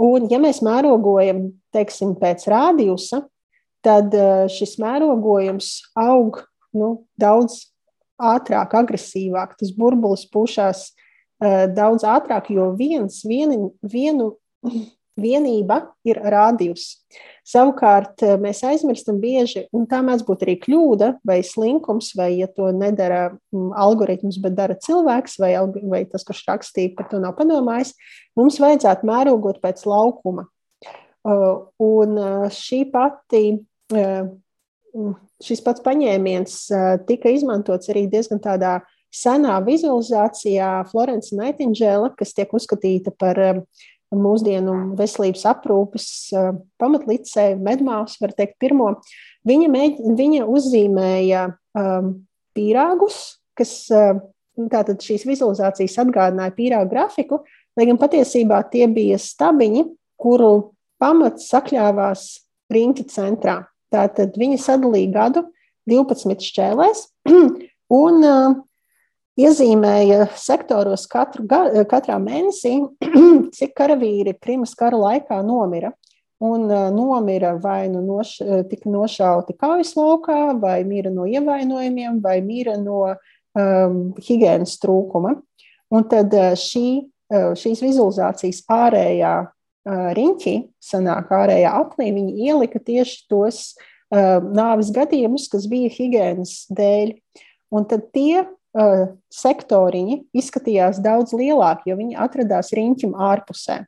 Un, ja mēs mērogojam, teiksim, pēc rādījusa, tad šis mērogojums aug nu, daudz ātrāk, agresīvāk. Tas burbulis pušās daudz ātrāk, jo viens, vieni, vienu vienība ir rādījus. Savukārt eh, mēs aizmirstam bieži, un tā mēdz būt arī kļūda vai slinkums, vai ja to nedara mm, algoritms, bet dara cilvēks, vai, vai tas, kurš rakstīja, par to nav padomājis, mums vajadzētu mērogot pēc laukuma. Uh, un uh, šī pati, uh, šis pats paņēmiens tika izmantots arī diezgan tādā senā vizualizācijā Florence Nightingale, kas tiek uzskatīta par mūsdienu veselības aprūpes pamatlicēju, medmāsu, var teikt, pirmo. Viņa, mēģ, viņa uzzīmēja um, pīrāgus, kas tātad šīs vizualizācijas atgādināja pīrāgu grafiku, lai gan patiesībā tie bija stabiņi, kuru pamats sakļāvās riņķa centrā. Tātad viņi sadalīja gadu 12 šķēlēs un uh, iezīmēja sektoros katru, katrā mēnesī, cik karavīri Krimas kara laikā nomira. Un uh, nomira vai nu noš, tika nošauti kaujas laukā, vai mira no ievainojumiem, vai mira no um, higiēnas trūkuma. Un tad šī, šīs vizualizācijas ārējā riņķī, sanāk ārējā aplī, viņi ielika tieši tos uh, nāves gadījumus, kas bija higiēnas dēļ. Un tad tie uh, sektoriņi izskatījās daudz lielāki, jo viņi atradās riņķim ārpusē.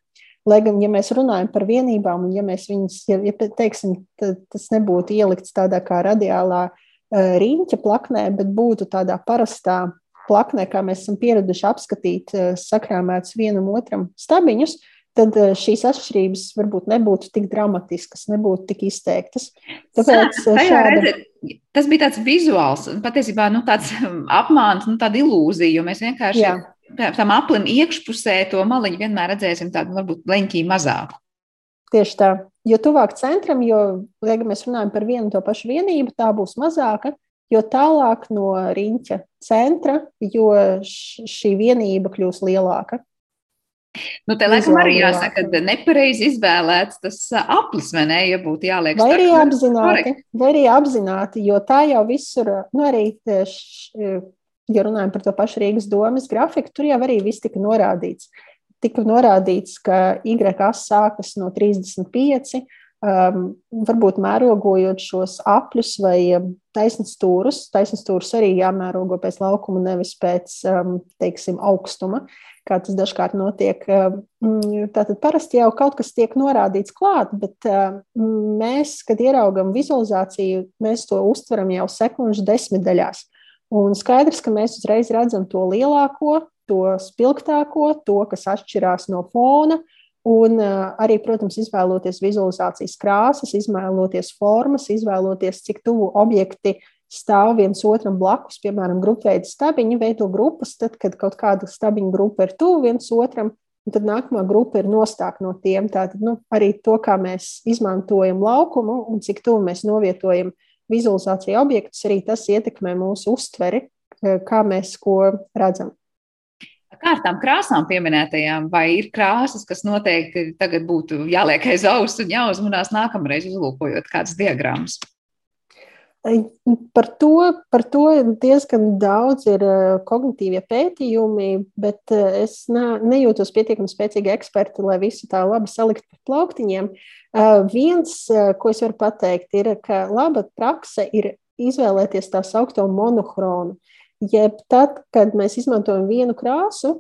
Lai gan, ja mēs runājam par vienībām, un ja mēs viņus, ja, ja teiksim, tas nebūtu ielikts tādā kā radiālā uh, riņķa plaknē, bet būtu tādā parastā plaknē, kā mēs esam pieraduši apskatīt, uh, sakrāmēts vienam otram stabiņus, tad šīs atšķirības varbūt nebūtu tik dramatiskas, nebūtu tik izteiktas. Tāpēc šāda... tas bija tāds vizuāls, patiesībā nu, tāds apmāns, nu, tāda ilūzija, jo mēs vienkārši Jā. tam aplim iekšpusē to maliņu vienmēr redzēsim tādu varbūt leņķī mazāku. Tieši tā. Jo tuvāk centram, jo, ja mēs runājam par vienu to pašu vienību, tā būs mazāka, jo tālāk no riņķa centra, jo šī vienība kļūs lielāka. Nu, te laikam arī jāsaka, ka nepareizi izvēlēts tas aplis, vai ne, ja būtu jāliek. Vai arī apzināti, vai arī apzināti, jo tā jau visur, nu arī, š, ja runājam par to pašu Rīgas domas grafiku, tur jau arī viss tika norādīts. Tika norādīts, ka YAS sākas no 35, um, varbūt mērogojot šos apļus vai taisnas stūrus. Taisnas stūrus arī jāmērogo pēc laukuma, nevis pēc, um, teiksim, augstuma kā tas dažkārt notiek. Mm, tātad parasti jau kaut kas tiek norādīts klāt, bet mēs, kad ieraugam vizualizāciju, mēs to uztveram jau sekundžu desmitdaļās. Un skaidrs, ka mēs uzreiz redzam to lielāko, to spilgtāko, to, kas atšķirās no fona. Un arī, protams, izvēloties vizualizācijas krāsas, izvēloties formas, izvēloties, cik tuvu objekti uh, stāv viens otram blakus, piemēram, grupveida stabiņi, veido grupas, tad, kad kaut kāda stabiņu grupa ir tuvu viens otram, un tad nākamā grupa ir nostāk no tiem. Tātad nu, arī to, kā mēs izmantojam laukumu un cik tuvu mēs novietojam vizualizāciju objektus, arī tas ietekmē mūsu uztveri, kā mēs ko redzam. Kā ar tām krāsām pieminētajām, vai ir krāsas, kas noteikti tagad būtu jāliek aiz auss un jāuzmanās nākamreiz, uzlūkojot kādas diagrammas? Par to, par to diezgan daudz ir kognitīvie pētījumi, bet es ne, nejūtos pietiekami spēcīgi eksperti, lai visu tā labi saliktu par plauktiņiem. Viens, ko es varu pateikt, ir, ka laba prakse ir izvēlēties tā saucamo monohronu. Jeb tad, kad mēs izmantojam vienu krāsu,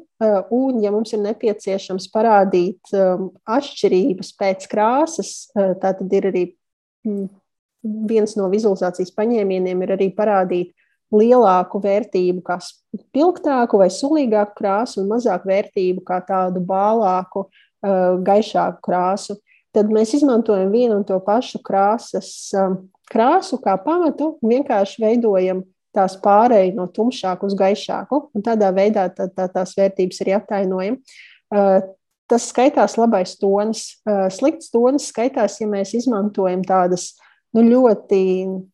un ja mums ir nepieciešams parādīt atšķirības pēc krāsas, tā tad ir arī viens no vizualizācijas paņēmieniem ir arī parādīt lielāku vērtību, kā spilgtāku vai sulīgāku krāsu, un mazāku vērtību, kā tādu bālāku, gaišāku krāsu. Tad mēs izmantojam vienu un to pašu krāsas, krāsu kā pamatu un vienkārši veidojam tās pārēju no tumšāku uz gaišāku, un tādā veidā tā, tā, tās vērtības arī attainojam. Tas skaitās labais tonis. Slikts tonis skaitās, ja mēs izmantojam tādas nu, ļoti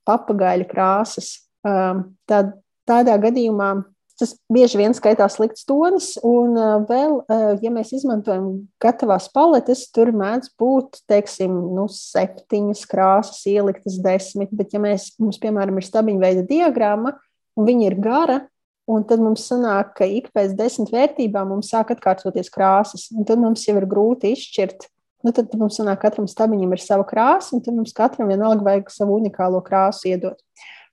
papagaļa krāsas. Um, tad, tādā gadījumā tas bieži vien skaitās slikts tonis, un uh, vēl, uh, ja mēs izmantojam gatavās paletes, tur mēdz būt, teiksim, nu, septiņas krāsas ieliktas desmit, bet ja mēs, mums, piemēram, ir stabiņa veida diagramma, un viņa ir gara, un tad mums sanāk, ka ik pēc desmit vērtībām mums sāk atkārtoties krāsas, tad mums jau ir grūti izšķirt, nu, tad mums sanāk, katram stabiņam ir sava krāsa, un tad mums katram vienalga vajag savu unikālo krāsu iedot.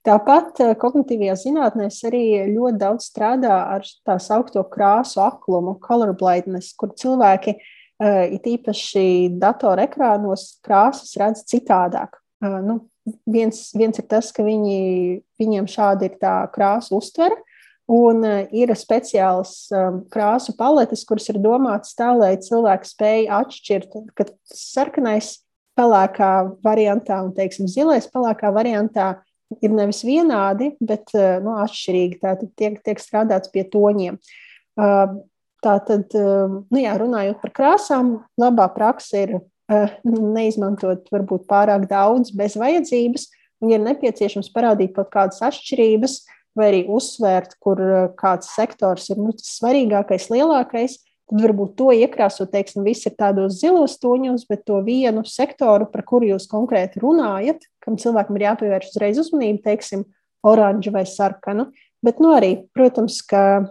Tāpat eh, kognitīvajā zinātnē arī ļoti daudz strādā ar tā saucamo krāsu aklumu, color blindness, kur cilvēki, eh, it īpaši datorekrānos, krāsas redz citādāk. Eh, nu, viens, viens ir tas, ka viņi, viņiem šāda ir tā krāsa uztvere, Un ir speciālas krāsu paletes, kuras ir domātas tā, lai cilvēki spēj atšķirt, ka sarkanais pelēkā variantā un, teiksim, zilais pelēkā variantā ir nevis vienādi, bet nu, atšķirīgi. Tātad tiek, tiek strādāts pie toņiem. Tātad, nu jā, runājot par krāsām, labā praksa ir neizmantot varbūt pārāk daudz bez vajadzības, un, ja nepieciešams, parādīt kaut kādas atšķirības, vai arī uzsvērt, kur kāds sektors ir nu, svarīgākais, lielākais, tad varbūt to iekrāsot, teiksim, viss ir tādos zilos toņos, bet to vienu sektoru, par kuru jūs konkrēti runājat, kam cilvēkam ir jāpievērš uzreiz uzmanība, teiksim, oranžu vai sarkanu. Bet, nu, arī, protams, ka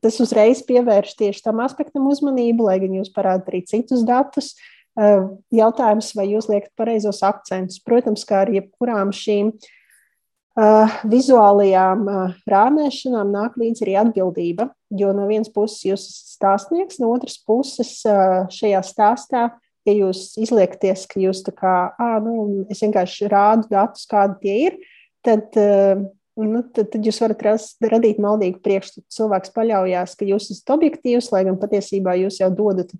tas uzreiz pievērš tieši tam aspektam uzmanību, lai gan jūs parādāt arī citus datus. Jautājums, vai jūs liekat pareizos akcentus? Protams, kā ar jebkurām šīm vizuālajām rāmēšanām nāk līdzi arī atbildība, jo no vienas puses jūs esat stāstnieks, no otras puses šajā stāstā, ja jūs izliekties, ka jūs tā kā, ah, nu, es vienkārši rādu datus, kādi tie ir, tad nu, tad, tad jūs varat rast, radīt maldīgu priekšstatu. Cilvēks paļaujas, ka jūs esat objektīvs, lai gan patiesībā jūs jau dodat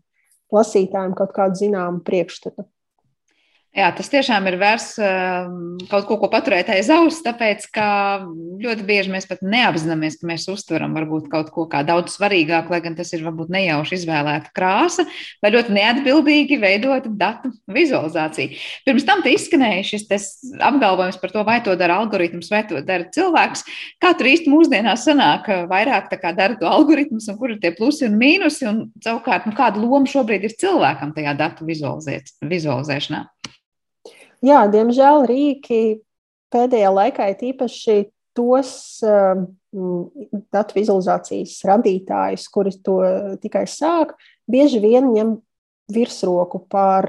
lasītājiem kaut kādu zināmu priekšstatu. Jā, tas tiešām ir vērts ehm, kaut ko, ko paturēt aiz auss, tāpēc ka ļoti bieži mēs pat neapzināmies, ka mēs uztveram varbūt kaut ko kā daudz svarīgāku, lai gan tas ir varbūt nejauši izvēlēta krāsa vai ļoti neatbildīgi veidota datu vizualizācija. Pirms tam te izskanēja šis apgalvojums par to, vai to dara algoritms vai to dara cilvēks. Kā tur īsti mūsdienās sanāk vairāk dara to algoritmus un kur ir tie plusi un mīnusi un savukārt, nu, kāda loma šobrīd ir cilvēkam tajā datu vizualizēšanā? Jā, diemžēl rīki pēdējā laikā ir īpaši tos um, datu vizualizācijas radītājus, kuri to tikai sāk, bieži vien ņem virsroku pār,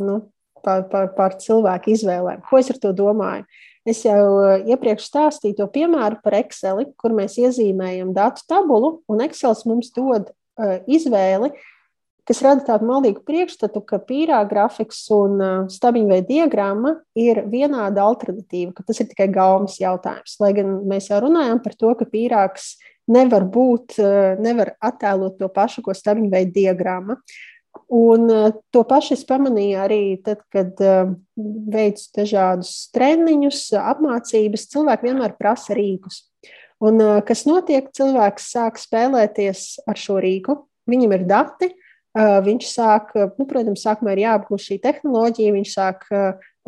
nu, pār, pār, pār cilvēku izvēlēm. Ko es ar to domāju? Es jau iepriekš stāstīju to piemēru par Excel, kur mēs iezīmējam datu tabulu, un Excel mums dod uh, izvēli, uh, kas rada tādu maldīgu priekšstatu, ka pīrā grafiks un stabiņveida diagramma ir vienāda alternatīva, ka tas ir tikai gaumas jautājums. Lai gan mēs jau runājam par to, ka pīrāgs nevar būt, nevar attēlot to pašu, ko stabiņveida diagramma. Un to pašu es pamanīju arī tad, kad veicu dažādus treniņus, apmācības. Cilvēki vienmēr prasa rīkus. Un, kas notiek? Cilvēks sāk spēlēties ar šo rīku. Viņam ir dati, viņš sāk, nu, protams, sākumā ir jāapgūst šī tehnoloģija, viņš sāk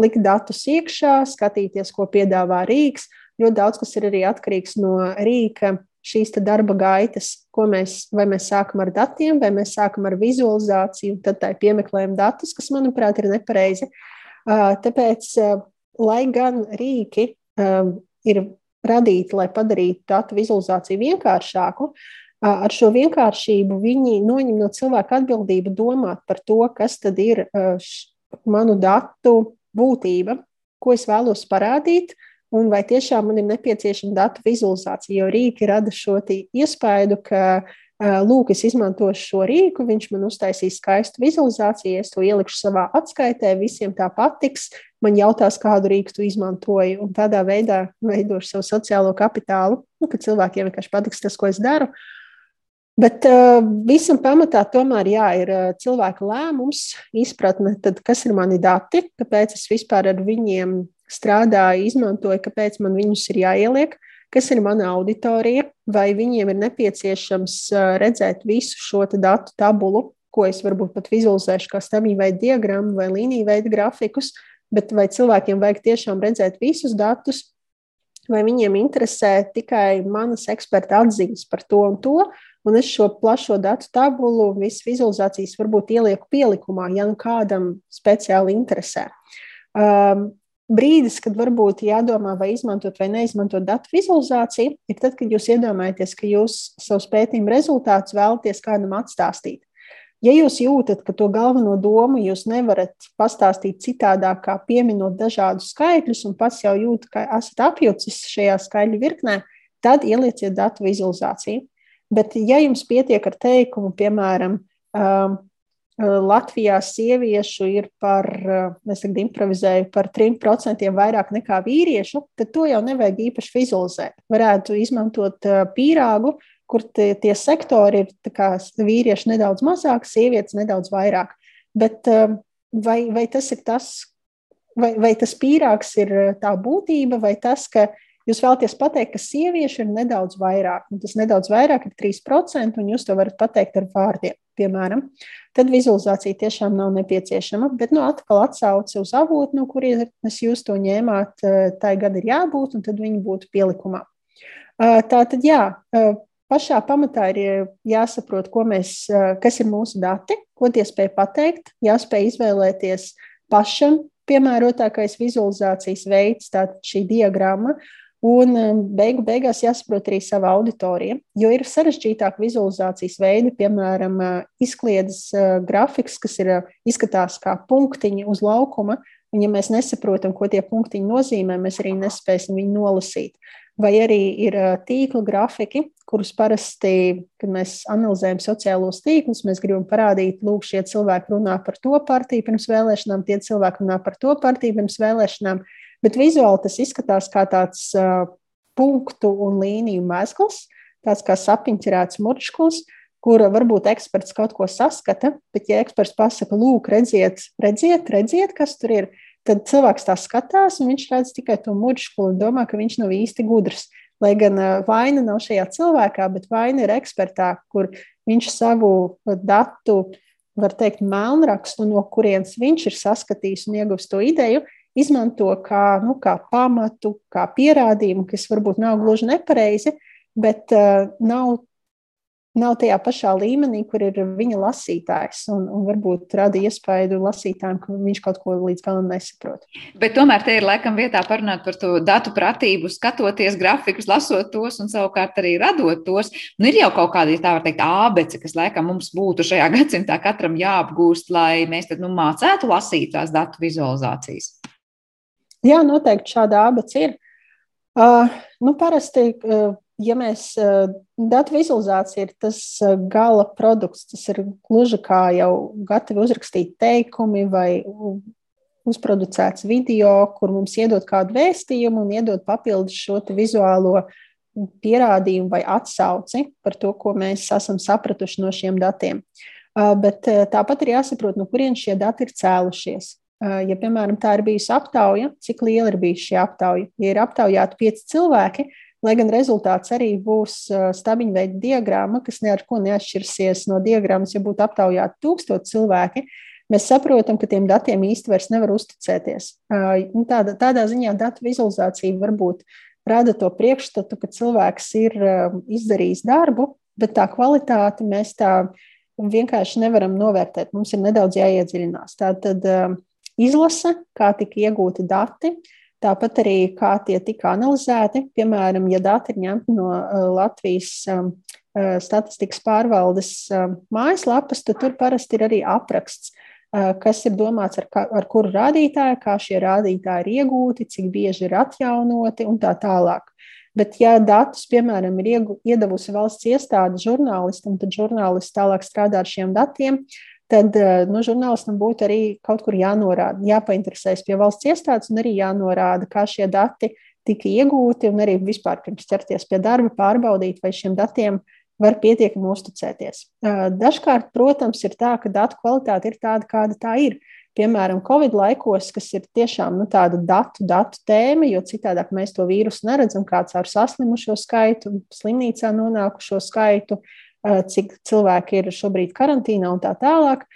likt datus iekšā, skatīties, ko piedāvā rīks. Ļoti daudz kas ir arī atkarīgs no rīka, šīs darba gaitas, ko mēs, vai mēs sākam ar datiem, vai mēs sākam ar vizualizāciju, tad tā ir piemeklējuma datus, kas, manuprāt, ir nepareizi. Tāpēc, lai gan rīki ir radīti, lai padarītu datu vizualizāciju vienkāršāku, ar šo vienkāršību viņi noņem no cilvēka atbildību domāt par to, kas tad ir manu datu būtība, ko es vēlos parādīt, un vai tiešām man ir nepieciešama datu vizualizācija. Jo rīki rada šo iespēju, ka, lūk, es izmantošu šo rīku, viņš man uztaisīs skaistu vizualizāciju, es to ielikšu savā atskaitē, visiem tā patiks. Man jautās, kādu rīku tu izmantoji, un tādā veidā veidošu savu sociālo kapitālu, nu, ka cilvēkiem vienkārši patiks tas, ko es daru. Uh, Bet uh, visam pamatā tomēr jā, ir uh, cilvēka lēmums, izpratne, tad, kas ir mani dati, kāpēc es vispār ar viņiem strādāju, izmantoju, kāpēc man viņus ir jāieliek, kas ir mana auditorija, vai viņiem ir nepieciešams uh, redzēt visu šo datu tabulu, ko es varbūt pat vizualizēšu kā stabīļu veidu diagrammu vai līniju veidu grafikus, bet vai cilvēkiem vajag tiešām redzēt visus datus, vai viņiem interesē tikai manas eksperta atziņas par to un to, Un es šo plašo datu tabulu, visas vizualizācijas varbūt ielieku pielikumā, ja nu kādam speciāli interesē. Um, brīdis, kad varbūt jādomā, vai izmantot vai neizmantot datu vizualizāciju, ir tad, kad jūs iedomājaties, ka jūs savus pētījumu rezultātus vēlaties kādam atstāstīt. Ja jūs jūtat, ka to galveno domu jūs nevarat pastāstīt citādāk, kā pieminot dažādus skaitļus, un pats jau jūtat, ka esat apjucis šajā skaitļu virknē, tad ielieciet datu vizualizāciju. Bet, ja jums pietiek ar teikumu, piemēram, um, Latvijā sieviešu ir par, es tagad improvizēju, par 3% vairāk nekā vīriešu, tad to jau nevajag īpaši vizualizēt. Varētu izmantot pīrāgu, kur tie, tie sektori ir kā, vīrieši nedaudz mazāk, sievietes nedaudz vairāk. Bet vai, vai tas ir tas, vai, vai tas pīrāgs ir tā būtība, vai tas, ka Jūs vēlaties pateikt, ka sieviešu ir nedaudz vairāk, un tas nedaudz vairāk ir 3%, un jūs to varat pateikt ar vārdiem, piemēram. Tad vizualizācija tiešām nav nepieciešama, bet nu, atkal atsauce uz avotu, no kurienes jūs to ņēmāt, eh, tai gan ir jābūt, un tad viņi būtu pielikumā. Eh, tā tad, jā, eh, pašā pamatā ir jāsaprot, mēs, kas ir mūsu dati, ko tie spēj pateikt, jāspēj izvēlēties pašam piemērotākais vizualizācijas veids, tātad šī diagramma, Un um, beigu beigās jāsaprot arī sava auditorija, jo ir sarežģītāk vizualizācijas veidi, piemēram, uh, izklaides uh, grafiks, kas ir uh, izskatās kā punktiņi uz laukuma. Un, ja mēs nesaprotam, ko tie punktiņi nozīmē, mēs arī nespēsim viņu nolasīt. Vai arī ir tīkla grafiki, kurus parasti, kad mēs analizējam sociālos tīklus, mēs gribam parādīt, lūk, šie cilvēki runā par to partiju pirms vēlēšanām, tie cilvēki runā par to partiju pirms vēlēšanām. Bet vizuāli tas izskatās kā tāds uh, punktu un līniju mezgls, tāds kā sapiņķerēts murčkuls, kura varbūt eksperts kaut ko saskata, bet ja eksperts pasaka, lūk, redziet, redziet, redziet, kas tur ir, tad cilvēks tā skatās un viņš redz tikai to murčkulu un domā, ka viņš nav īsti gudrs. Lai gan vaina nav šajā cilvēkā, bet vaina ir ekspertā, kur viņš savu datu, var teikt, melnrakstu, no kurienes viņš ir saskatījis un ieguvis to ideju, izmanto kā, nu, kā pamatu, kā pierādījumu, kas varbūt nav gluži nepareizi, bet uh, nav, nav tajā pašā līmenī, kur ir viņa lasītājs. Un, un varbūt rada iespēju lasītājiem, ka viņš kaut ko līdz galam nesaprot. Bet tomēr te ir laikam vietā parunāt par to datu pratību, skatoties grafikus, lasot tos un savukārt arī radot tos. Nu, ir jau kaut kāda, ja tā var teikt, ābece, kas laikam mums būtu šajā gadsimtā katram jāapgūst, lai mēs tad nu, mācētu lasīt tās datu vizualizācijas. Jā, noteikti šāda abats ir. Uh, nu, parasti, uh, ja mēs uh, datu vizualizācija ir tas uh, gala produkts, tas ir gluži kā jau gatavi uzrakstīt teikumi vai uzproducēts video, kur mums iedod kādu vēstījumu un iedod papildus šo vizuālo pierādījumu vai atsauci par to, ko mēs esam sapratuši no šiem datiem. Uh, bet uh, tāpat ir jāsaprot, no kurienes šie dati ir cēlušies. Ja, piemēram, tā ir bijusi aptauja, cik liela ir bijusi šī aptauja? Ja ir aptaujāti pieci cilvēki, lai gan rezultāts arī būs stabiņu veida diagramma, kas ne ar ko neatšķirsies no diagrammas, ja būtu aptaujāti tūkstoši cilvēki, mēs saprotam, ka tiem datiem īsti vairs nevar uzticēties. Nu, tāda, tādā ziņā datu vizualizācija varbūt rada to priekšstatu, ka cilvēks ir izdarījis darbu, bet tā kvalitāti mēs tā vienkārši nevaram novērtēt. Mums ir nedaudz jāiedziļinās. Tātad izlase, kā tika iegūti dati, tāpat arī kā tie tika analizēti. Piemēram, ja dati ir ņemti no uh, Latvijas um, uh, statistikas pārvaldes um, mājaslapas, tad tur parasti ir arī apraksts, uh, kas ir domāts ar, ar kuru rādītāju, kā šie rādītāji ir iegūti, cik bieži ir atjaunoti un tā tālāk. Bet, ja datus, piemēram, ir iedavusi valsts iestāde žurnālistam, tad žurnālists tālāk strādā ar šiem datiem, tad eh, nu, žurnālistam būtu arī kaut kur jānorāda, jāpainteresējas pie valsts iestādes un arī jānorāda, kā šie dati tika iegūti, un arī vispār pirms ķerties pie darba, pārbaudīt, vai šiem datiem var pietiekami uzticēties. Eh, dažkārt, protams, ir tā, ka datu kvalitāte ir tāda, kāda tā ir. Piemēram, Covid laikos, kas ir tiešām nu, tāda datu, datu tēma, jo citādi mēs to vīrusu neredzam, kāds ar saslimušo skaitu, slimnīcā nonākušo skaitu, uh, cik cilvēki ir šobrīd karantīnā un tā tālāk.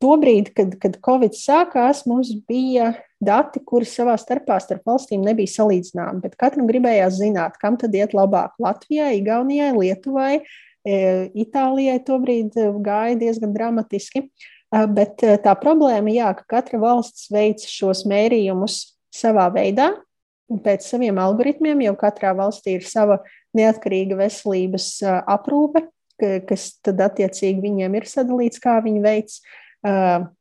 Tobrīd, kad, kad Covid sākās, mums bija dati, kuri savā starpā starp valstīm nebija salīdzināmi. Bet katram gribējās zināt, kam tad iet labāk - Latvijai, Igaunijai, Lietuvai, Itālijai. Tobrīd gāja diezgan dramatiski. Bet tā problēma, jā, ka katra valsts veic šos mērījumus savā veidā, pēc saviem algoritmiem, jo katrā valstī ir sava neatkarīga veselības aprūpe, kas tad attiecīgi viņiem ir sadalīts, kā viņi veids.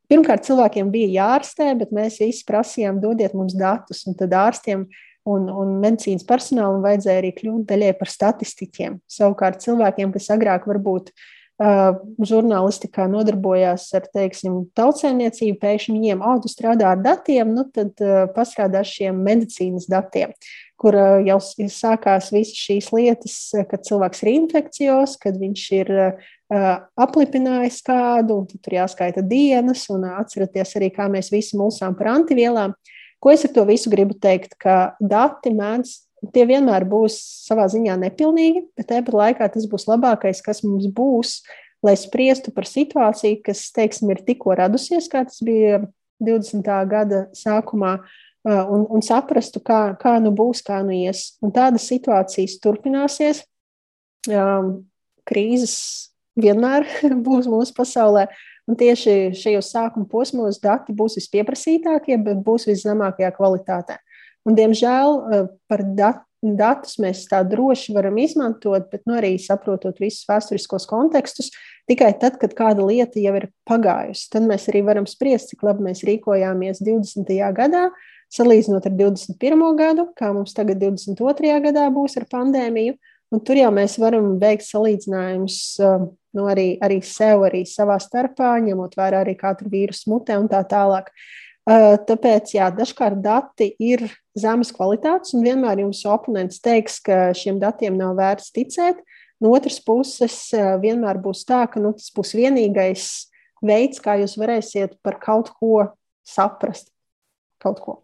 Pirmkārt, cilvēkiem bija jārastē, bet mēs visi prasījām, dodiet mums datus, un tad ārstiem un, un medicīnas personālam vajadzēja arī kļūt daļai par statistiķiem. Savukārt cilvēkiem, kas agrāk varbūt žurnālistikā nodarbojās ar, teiksim, tautsēmniecību, pēkšņi viņiem, oh, tu strādā ar datiem, nu tad pastrādā ar šiem medicīnas datiem, kur jau sākās visas šīs lietas, kad cilvēks ir infekcijos, kad viņš ir aplipinājis kādu, un tur jāskaita dienas, un atceraties arī, kā mēs visi mulsām par antivielām. Ko es ar to visu gribu teikt? Ka dati mēdz tie vienmēr būs savā ziņā nepilnīgi, bet tāpat laikā tas būs labākais, kas mums būs, lai spriestu par situāciju, kas, teiksim, ir tikko radusies, kā tas bija 20. gada sākumā, un, un saprastu, kā, kā nu būs, kā nu ies. Un tādas situācijas turpināsies. Krīzes vienmēr būs mūsu pasaulē. Un tieši šajos sākuma posmos dati būs vispieprasītākie, bet būs viszemākajā kvalitātē. Un, diemžēl eh, par dat datus mēs tā droši varam izmantot, bet nu, arī saprotot visus vēsturiskos kontekstus, tikai tad, kad kāda lieta jau ir pagājusi. Tad mēs arī varam spriest, cik labi mēs rīkojāmies 20. gadā, salīdzinot ar 21. gadu, kā mums tagad 22. gadā būs ar pandēmiju. Un tur jau mēs varam veikt salīdzinājumus eh, nu, arī, arī sev, arī savā starpā, ņemot vērā arī katru vīrusu mutē un tā tālāk. Tāpēc, jā, dažkārt dati ir zemes kvalitātes, un vienmēr jums oponents teiks, ka šiem datiem nav vērts ticēt. No otras puses, vienmēr būs tā, ka nu, tas būs vienīgais veids, kā jūs varēsiet par kaut ko saprast. Kaut ko.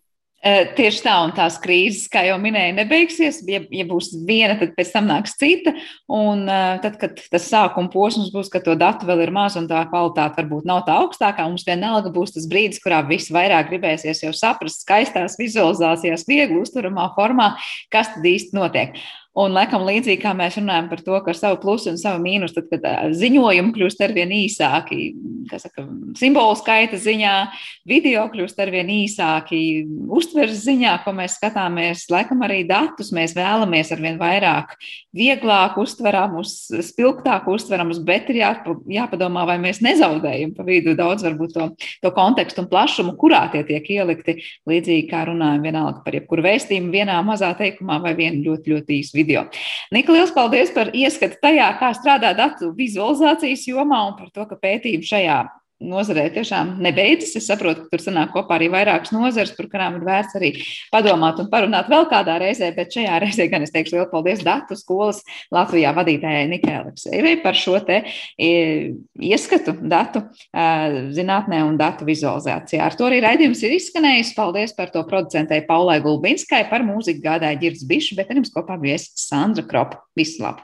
Tieši tā, un tās krīzes, kā jau minēju, nebeigsies. Ja, ja būs viena, tad pēc tam nāks cita. Un tad, kad tas sākuma posms būs, ka to datu vēl ir maz un tā kvalitāte varbūt nav tā augstākā, mums vienalga būs tas brīdis, kurā visvairāk gribēsies jau saprast skaistās vizualizācijās, viegli uztveramā formā, kas tad īsti notiek. Un, laikam, līdzīgi kā mēs runājam par to, ka ar savu plusu un savu mīnusu, tad, kad ziņojumi kļūst ar vien īsāki, saka, simbolu skaita ziņā, video kļūst ar vien īsāki, uztveres ziņā, ko mēs skatāmies, laikam arī datus mēs vēlamies ar vien vairāk, vieglāk uztveramus, spilgtāk uztveramus, bet ir jāpa, jāpadomā, vai mēs nezaudējam pa vidu daudz varbūt to, to kontekstu un plašumu, kurā tie tiek ielikti, līdzīgi kā runājam vienalga par jebkuru vēstījumu vienā mazā teikumā vai vienu ļoti, ļoti īsu video. Nika, liels paldies par ieskatu tajā, kā strādā datu vizualizācijas jomā un par to, ka pētījumi šajā nozarē tiešām nebeidzas. Es saprotu, ka tur sanāk kopā arī vairākas nozares, par kurām ir vērts arī padomāt un parunāt vēl kādā reizē, bet šajā reizē gan es teikšu lielu paldies datu skolas Latvijā vadītājai Nikai Aleksejevai par šo te ieskatu datu zinātnē un datu vizualizācijā. Ar to arī raidījums ir izskanējis. Paldies par to producentei Paulai Gulbinskai, par mūziku gādāja Girds Bišs, bet ar jums kopā bija Sandra Kropa. Visu labu!